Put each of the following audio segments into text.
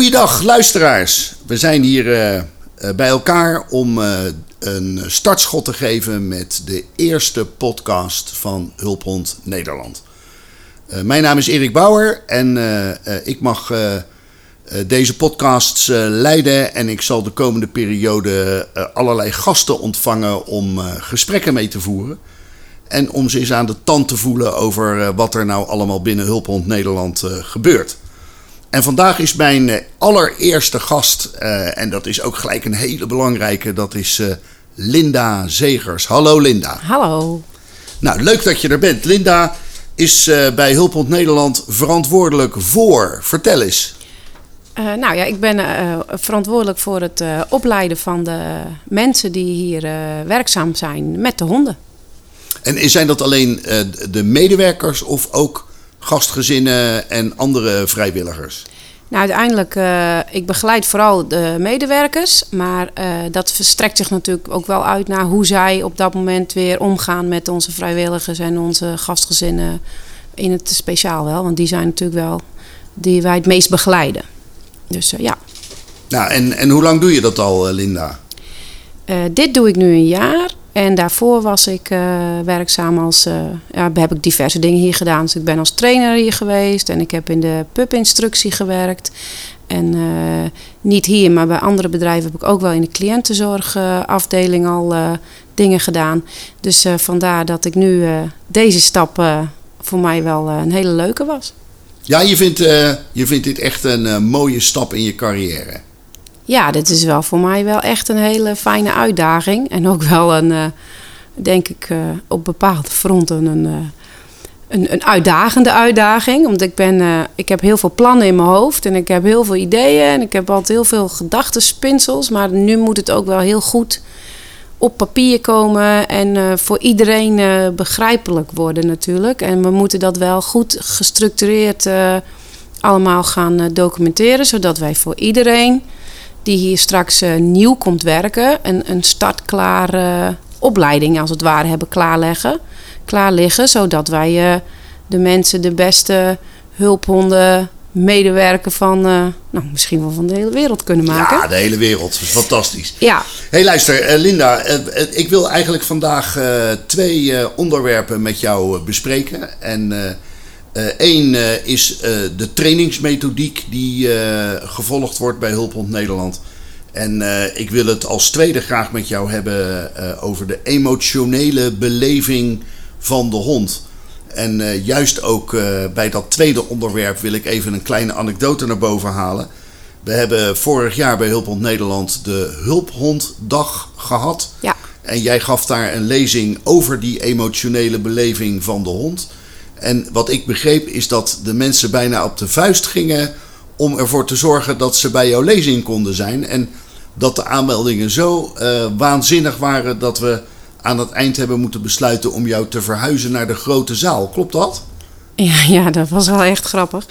goeiedag luisteraars. We zijn hier uh, uh, bij elkaar om uh, een startschot te geven met de eerste podcast van Hulphond Nederland. mijn naam is Erik Bauer en ik mag deze podcasts leiden en ik zal de komende periode allerlei gasten ontvangen om gesprekken mee te voeren. En om ze eens aan de tand te voelen over wat er nou allemaal binnen Hulphond Nederland gebeurt. En vandaag is mijn eh, allereerste gast, uh, en dat is ook gelijk een hele belangrijke, dat is uh, Linda Zegers. Hallo Linda. Hallo. Nou, leuk dat je er bent. Linda is uh, bij Hulphond Nederland verantwoordelijk voor. Vertel eens. nou ja, ik ben verantwoordelijk voor het opleiden van de mensen die hier werkzaam zijn met de honden. En zijn dat alleen de medewerkers of ook gastgezinnen en andere vrijwilligers? Nou, uiteindelijk, uh, ik begeleid vooral de medewerkers. Maar uh, dat verstrekt zich natuurlijk ook wel uit naar hoe zij op dat moment weer omgaan met onze vrijwilligers en onze gastgezinnen. In het speciaal wel, want die zijn natuurlijk wel die wij het meest begeleiden. Dus uh, ja. Nou, en, en hoe lang doe je dat al, Linda? dit doe ik nu een jaar. En daarvoor was ik uh, werkzaam als. Uh, ja, heb ik diverse dingen hier gedaan. Dus ik ben als trainer hier geweest en ik heb in de pubinstructie gewerkt. En uh, niet hier, maar bij andere bedrijven heb ik ook wel in de cliëntenzorgafdeling al dingen gedaan. Dus vandaar dat ik nu deze stap voor mij wel een hele leuke was. Ja, je vindt, je vindt dit echt een mooie stap in je carrière ja, dit is wel voor mij wel echt een hele fijne uitdaging. En ook wel een, uh, denk ik, uh, op bepaalde fronten een, uh, een, een, uitdagende uitdaging. Omdat ik ben, ik heb heel veel plannen in mijn hoofd en ik heb heel veel ideeën en ik heb altijd heel veel gedachtenspinsels. Maar nu moet het ook wel heel goed op papier komen en voor iedereen begrijpelijk worden natuurlijk. En we moeten dat wel goed gestructureerd allemaal gaan documenteren, zodat wij voor iedereen die hier straks uh, nieuw komt werken, een, een startklare opleiding als het ware hebben klaarleggen, klaar liggen, zodat wij uh, de mensen de beste hulphonden medewerker van, uh, nou, misschien wel van de hele wereld kunnen maken. Ja, de hele wereld. Fantastisch. Ja. hey, luister, Linda. ik wil eigenlijk vandaag twee onderwerpen met jou bespreken. En Eén uh, uh, is uh, de trainingsmethodiek die gevolgd wordt bij Hulphond Nederland. En ik wil het als tweede graag met jou hebben over de emotionele beleving van de hond. En juist ook bij dat tweede onderwerp wil ik even een kleine anekdote naar boven halen. We hebben vorig jaar bij Hulphond Nederland de Hulphonddag gehad. Ja. En jij gaf daar een lezing over die emotionele beleving van de hond. En wat ik begreep is dat de mensen bijna op de vuist gingen om ervoor te zorgen dat ze bij jouw lezing konden zijn. En dat de aanmeldingen zo uh, waanzinnig waren dat we aan het eind hebben moeten besluiten om jou te verhuizen naar de grote zaal. Klopt dat? Ja, ja dat was wel echt grappig.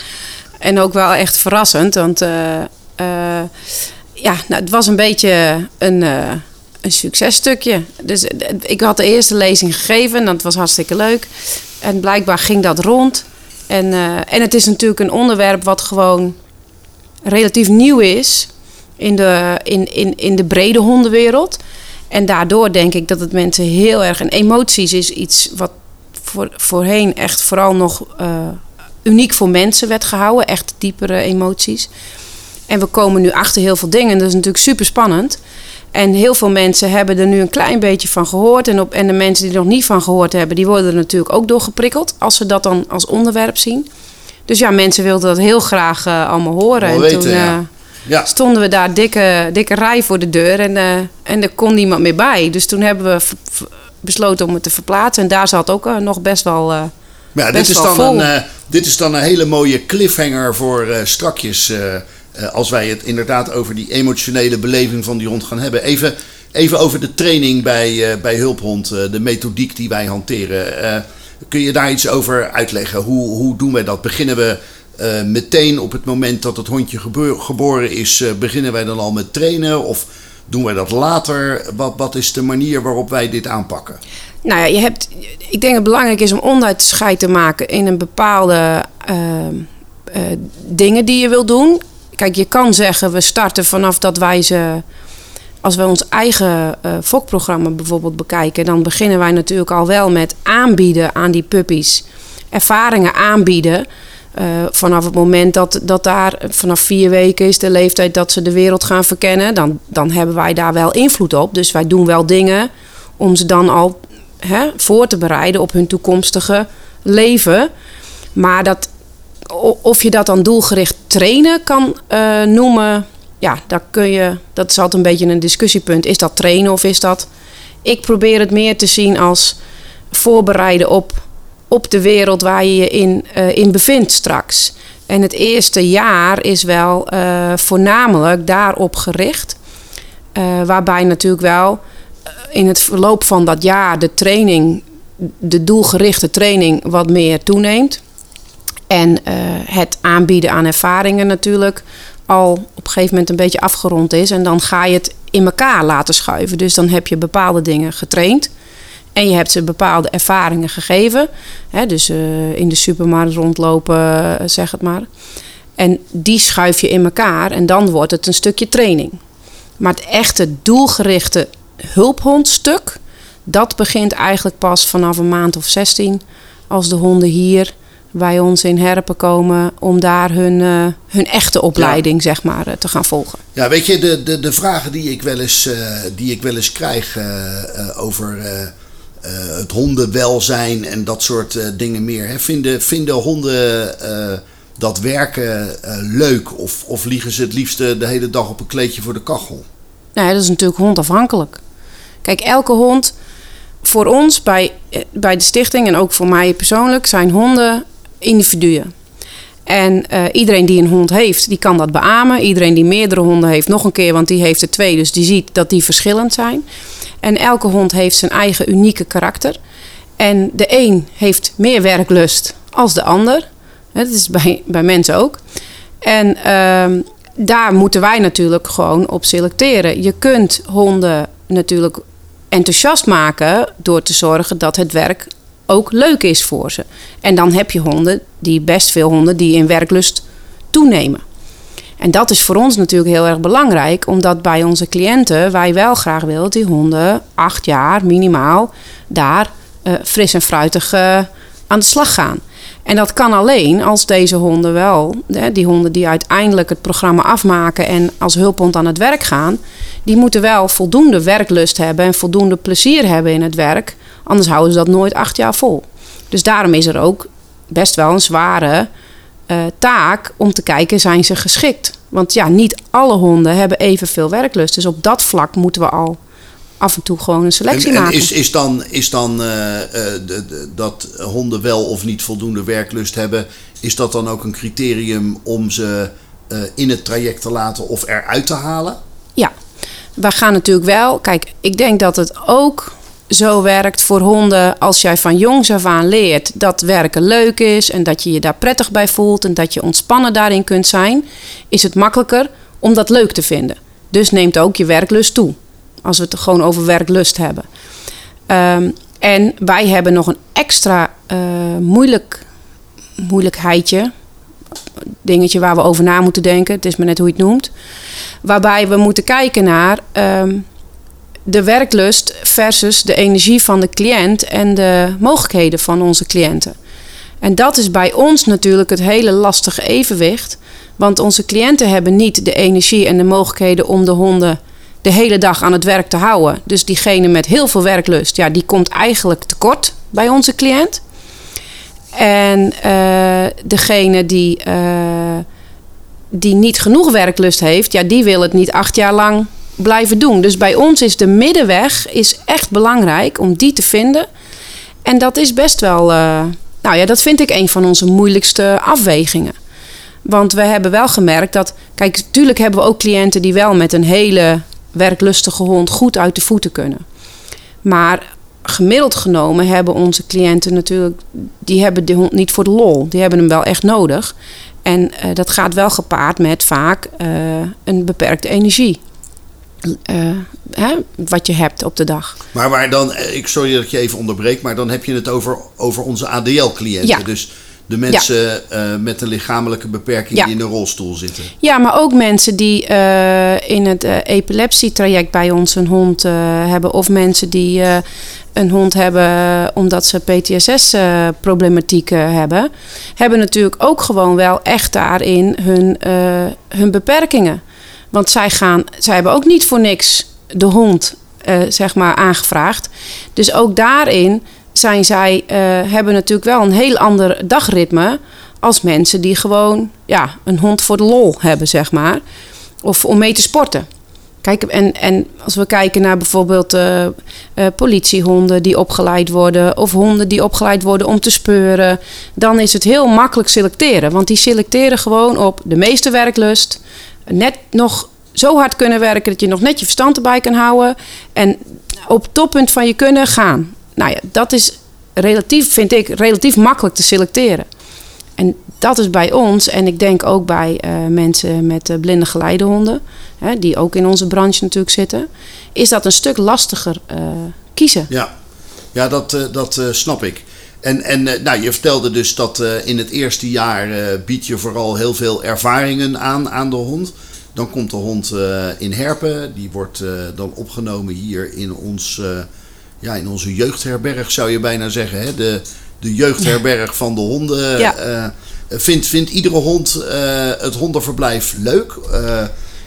En ook wel echt verrassend, want uh, uh, ja, nou, het was een beetje een, een successtukje. Dus ik had de eerste lezing gegeven, dat was hartstikke leuk. En blijkbaar ging dat rond. En, uh, en het is natuurlijk een onderwerp wat gewoon relatief nieuw is in de, in, in, in de brede hondenwereld. En daardoor denk ik dat het mensen heel erg. En emoties is iets wat voor, voorheen echt vooral nog uh, uniek voor mensen werd gehouden. Echt diepere emoties. En we komen nu achter heel veel dingen. Dat is natuurlijk super spannend. En heel veel mensen hebben er nu een klein beetje van gehoord. En, op, en de mensen die er nog niet van gehoord hebben, die worden er natuurlijk ook door geprikkeld. Als ze dat dan als onderwerp zien. Dus ja, mensen wilden dat heel graag uh, allemaal horen. en weten, toen ja. Uh, ja. stonden we daar dikke, dikke rij voor de deur. En, uh, en er kon niemand meer bij. Dus toen hebben we besloten om het te verplaatsen. En daar zat ook nog best wel. ja, dit, is dan een, dit is dan een hele mooie cliffhanger voor strakjes uh, als wij het inderdaad over die emotionele beleving van die hond gaan hebben. Even, even over de training bij, uh, bij Hulphond, uh, de methodiek die wij hanteren. kun je daar iets over uitleggen? Hoe, hoe doen wij dat? Beginnen we meteen op het moment dat het hondje geboren is, beginnen wij dan al met trainen? Of doen wij dat later? Wat, wat is de manier waarop wij dit aanpakken? Nou ja, je hebt, ik denk dat het belangrijk is om onderscheid te maken in een bepaalde dingen die je wil doen kijk, je kan zeggen, we starten vanaf dat wij ze. Als we ons eigen uh, fokprogramma bijvoorbeeld bekijken, dan beginnen wij natuurlijk al wel met aanbieden aan die puppies. Ervaringen aanbieden. Uh, vanaf het moment dat, dat daar vanaf vier weken is de leeftijd dat ze de wereld gaan verkennen, dan, dan hebben wij daar wel invloed op. Dus wij doen wel dingen om ze dan al hè, voor te bereiden op hun toekomstige leven. Maar dat, of je dat dan doelgericht trainen kan uh, noemen, ja, daar kun je, dat is altijd een beetje een discussiepunt. Is dat trainen of is dat. Ik probeer het meer te zien als voorbereiden op, op de wereld waar je je in, uh, in bevindt straks. En het eerste jaar is wel uh, voornamelijk daarop gericht. waarbij natuurlijk wel in het verloop van dat jaar de training, de doelgerichte training, wat meer toeneemt. En uh, het aanbieden aan ervaringen natuurlijk al op een gegeven moment een beetje afgerond is. En dan ga je het in elkaar laten schuiven. Dus dan heb je bepaalde dingen getraind. En je hebt ze bepaalde ervaringen gegeven. Hè, dus uh, in de supermarkt rondlopen, uh, zeg het maar. En die schuif je in elkaar en dan wordt het een stukje training. Maar het echte doelgerichte hulphondstuk, dat begint eigenlijk pas vanaf een maand of 16. Als de honden hier bij ons in Herpen komen om daar hun, uh, hun echte opleiding ja. zeg maar, uh, te gaan volgen. Ja, weet je, de, de, de vragen die ik wel eens, uh, die ik wel eens krijg over het hondenwelzijn en dat soort dingen meer. Hè. Vinden, vinden honden dat werken leuk of, of liegen ze het liefst de hele dag op een kleedje voor de kachel? Nou ja, dat is natuurlijk hondafhankelijk. Kijk, elke hond voor ons bij, bij de stichting en ook voor mij persoonlijk zijn honden individuen. En uh, iedereen die een hond heeft, die kan dat beamen. Iedereen die meerdere honden heeft, nog een keer, want die heeft er twee, dus die ziet dat die verschillend zijn. En elke hond heeft zijn eigen unieke karakter. En de een heeft meer werklust als de ander. Dat is bij, bij mensen ook. En uh, daar moeten wij natuurlijk gewoon op selecteren. Je kunt honden natuurlijk enthousiast maken door te zorgen dat het werk ook leuk is voor ze. En dan heb je honden, die best veel honden, die in werklust toenemen. En dat is voor ons natuurlijk heel erg belangrijk, omdat bij onze cliënten wij wel graag willen dat die honden acht jaar minimaal daar uh, fris en fruitig uh, aan de slag gaan. En dat kan alleen als deze honden wel, die honden die uiteindelijk het programma afmaken en als hulphond aan het werk gaan, die moeten wel voldoende werklust hebben en voldoende plezier hebben in het werk. Anders houden ze dat nooit acht jaar vol. Dus daarom is er ook best wel een zware uh, taak om te kijken, zijn ze geschikt? Want ja, niet alle honden hebben evenveel werklust. Dus op dat vlak moeten we al af en toe gewoon een selectie en, en maken. Is, is dan, is dan uh, uh, de, de, dat honden wel of niet voldoende werklust hebben, is dat dan ook een criterium om ze uh, in het traject te laten of eruit te halen? Ja, we gaan natuurlijk wel. Kijk, ik denk dat het ook zo werkt voor honden als jij van jongs af aan leert dat werken leuk is en dat je je daar prettig bij voelt en dat je ontspannen daarin kunt zijn, is het makkelijker om dat leuk te vinden. Dus neemt ook je werklust toe. Als we het gewoon over werklust hebben. Um, en wij hebben nog een extra uh, moeilijk, moeilijkheidje. Dingetje waar we over na moeten denken. Het is maar net hoe je het noemt. Waarbij we moeten kijken naar um, de werklust versus de energie van de cliënt en de mogelijkheden van onze cliënten. En dat is bij ons natuurlijk het hele lastige evenwicht. Want onze cliënten hebben niet de energie en de mogelijkheden om de honden de hele dag aan het werk te houden. Dus diegene met heel veel werklust, ja, die komt eigenlijk tekort bij onze cliënt. En uh, degene die, uh, die niet genoeg werklust heeft, ja, die wil het niet acht jaar lang blijven doen. Dus bij ons is de middenweg is echt belangrijk om die te vinden. En dat is best wel, uh, nou ja, dat vind ik een van onze moeilijkste afwegingen. Want we hebben wel gemerkt dat, kijk, natuurlijk hebben we ook cliënten die wel met een hele werklustige hond goed uit de voeten kunnen. Maar gemiddeld genomen hebben onze cliënten natuurlijk, die hebben de hond niet voor de lol. Die hebben hem wel echt nodig. En uh, dat gaat wel gepaard met vaak uh, een beperkte energie. Uh, hè, wat je hebt op de dag. Maar waar dan, ik sorry dat ik je even onderbreek, maar dan heb je het over, over onze ADL-cliënten. Ja. Dus De mensen eh, met een lichamelijke beperking Ja. die in een rolstoel zitten. Ja, maar ook mensen die eh, in het eh, epilepsietraject bij ons een hond eh, hebben. Of mensen die eh, een hond hebben omdat ze PTSS-problematiek hebben. Hebben natuurlijk ook gewoon wel echt daarin hun, eh, hun beperkingen. Want zij, gaan, zij hebben ook niet voor niks de hond eh, zeg maar aangevraagd. Dus ook daarin zijn zij, eh, hebben natuurlijk wel een heel ander dagritme als mensen die gewoon ja, een hond voor de lol hebben, zeg maar. Of om mee te sporten. Kijk, en, en als we kijken naar bijvoorbeeld eh, eh, politiehonden die opgeleid worden, of honden die opgeleid worden om te speuren, dan is het heel makkelijk selecteren. Want die selecteren gewoon op de meeste werklust, net nog zo hard kunnen werken dat je nog net je verstand erbij kan houden en op het toppunt van je kunnen gaan. Nou ja, dat is relatief, vind ik, relatief makkelijk te selecteren. En dat is bij ons, en ik denk ook bij eh, mensen met eh, blinde geleidehonden, hè, die ook in onze branche natuurlijk zitten, is dat een stuk lastiger eh, kiezen. Ja, ja dat, dat snap ik. En, en eh, nou, je vertelde dus dat eh, in het eerste jaar eh, bied je vooral heel veel ervaringen aan aan de hond. Dan komt de hond in Herpen. Die wordt dan opgenomen hier in, ons, ja, in onze jeugdherberg, zou je bijna zeggen. Hè? De, de jeugdherberg van de honden. Ja. Vindt, vindt iedere hond het hondenverblijf leuk?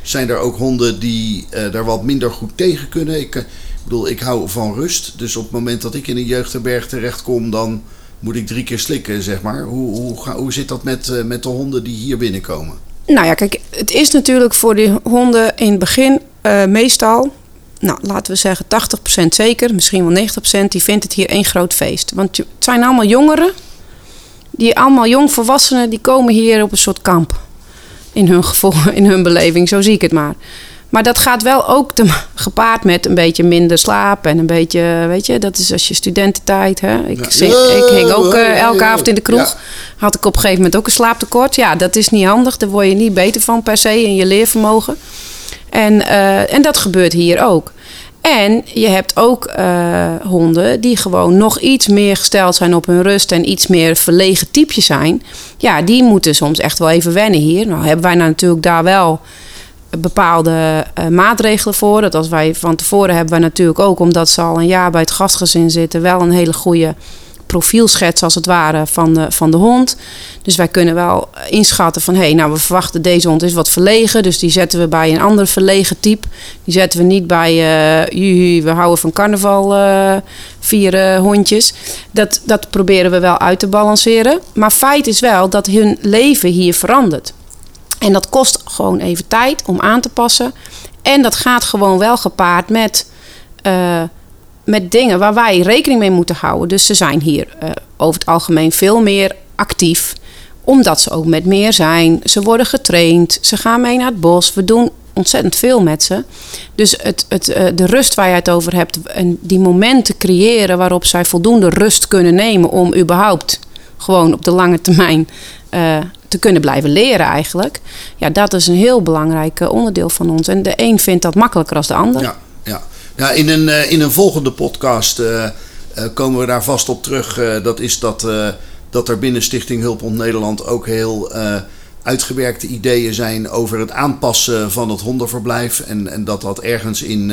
Zijn er ook honden die daar wat minder goed tegen kunnen? Ik, ik bedoel, ik hou van rust. Dus op het moment dat ik in een jeugdherberg terechtkom, dan moet ik drie keer slikken, zeg maar. Hoe, hoe, hoe zit dat met, eh, met de honden die hier binnenkomen? Nou ja, kijk, het is natuurlijk voor die honden in het begin eh, meestal, nou laten we zeggen 80% zeker, misschien wel 90%, die vindt het hier één groot feest. Want het zijn allemaal jongeren, die allemaal jongvolwassenen, die komen hier op een soort kamp. In hun gevoel, in hun beleving, zo zie ik het maar. Maar dat gaat wel ook te, gepaard met een beetje minder slaap en een beetje, weet je, dat is als je studententijd, hè. Ik, zing- ik hing ook eh, elke avond in de kroeg. Had ik op een gegeven moment ook een slaaptekort. Ja, dat is niet handig. Daar word je niet beter van per se in je leervermogen. En, eh, en dat gebeurt hier ook. En je hebt ook eh, honden die gewoon nog iets meer gesteld zijn op hun rust en iets meer verlegen typjes zijn. Ja, die moeten soms echt wel even wennen hier. Nou hebben wij nou natuurlijk daar wel bepaalde eh, maatregelen voor. Dat als wij van tevoren hebben wij natuurlijk ook, omdat ze al een jaar bij het gastgezin zitten, wel een hele goede profielschets als het ware van de, van de hond. Dus wij kunnen wel inschatten van hé, hey, nou we verwachten deze hond is wat verlegen, dus die zetten we bij een ander verlegen type. Die zetten we niet bij eh juhu, we houden van carnaval eh, vieren hondjes. Dat, dat proberen we wel uit te balanceren. Maar feit is wel dat hun leven hier verandert. En dat kost gewoon even tijd om aan te passen. En dat gaat gewoon wel gepaard met, eh, met dingen waar wij rekening mee moeten houden. Dus ze zijn hier eh, over het algemeen veel meer actief. Omdat ze ook met meer zijn. Ze worden getraind. Ze gaan mee naar het bos. We doen ontzettend veel met ze. Dus het, het, eh, de rust waar je het over hebt. En die momenten creëren waarop zij voldoende rust kunnen nemen. Om überhaupt gewoon op de lange termijn te kunnen blijven leren eigenlijk. Ja, dat is een heel belangrijk eh, onderdeel van ons. En de een vindt dat makkelijker als de ander. Ja, ja. ja in, een, eh, in een volgende podcast eh, komen we daar vast op terug. Dat is dat, dat er binnen Stichting Hulphond Nederland ook heel uitgewerkte ideeën zijn over het aanpassen van het hondenverblijf. En, en dat dat ergens in,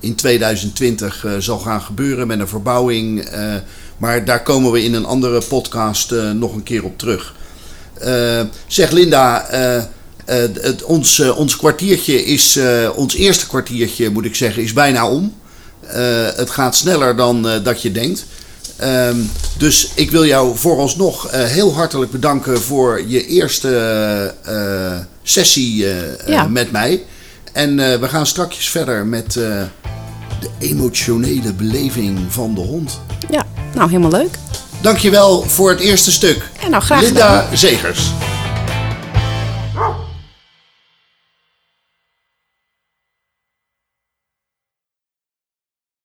in 2020 eh, zal gaan gebeuren met een verbouwing. maar daar komen we in een andere podcast nog een keer op terug. Eh, zeg Linda, eh, eh, het, ons, ons kwartiertje is, ons eerste kwartiertje moet ik zeggen, is bijna om. Het gaat sneller dan dat je denkt. Ehm, dus ik wil jou vooralsnog eh, heel hartelijk bedanken voor je eerste sessie Ja. met mij. En we gaan straks verder met de emotionele beleving van de hond. Ja, nou helemaal leuk. Dankjewel voor het eerste stuk. En nou graag gedaan. Linda Zegers.